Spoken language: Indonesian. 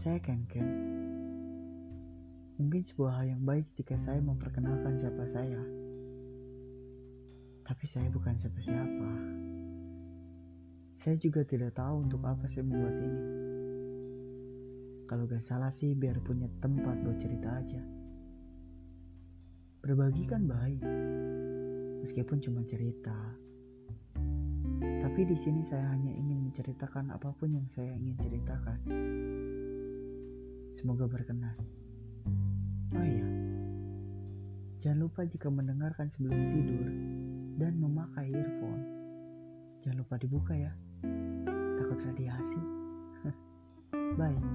saya Ken Ken. Mungkin sebuah hal yang baik jika saya memperkenalkan siapa saya. Tapi saya bukan siapa-siapa. Saya juga tidak tahu untuk apa saya membuat ini. Kalau gak salah sih biar punya tempat buat cerita aja. Berbagi kan baik, meskipun cuma cerita. Tapi di sini saya hanya ingin menceritakan apa pun yang saya ingin ceritakan. Semoga berkenan. Oh iya, jangan lupa jika mendengarkan sebelum tidur dan memakai earphone, jangan lupa dibuka ya. Takut radiasi. Bye.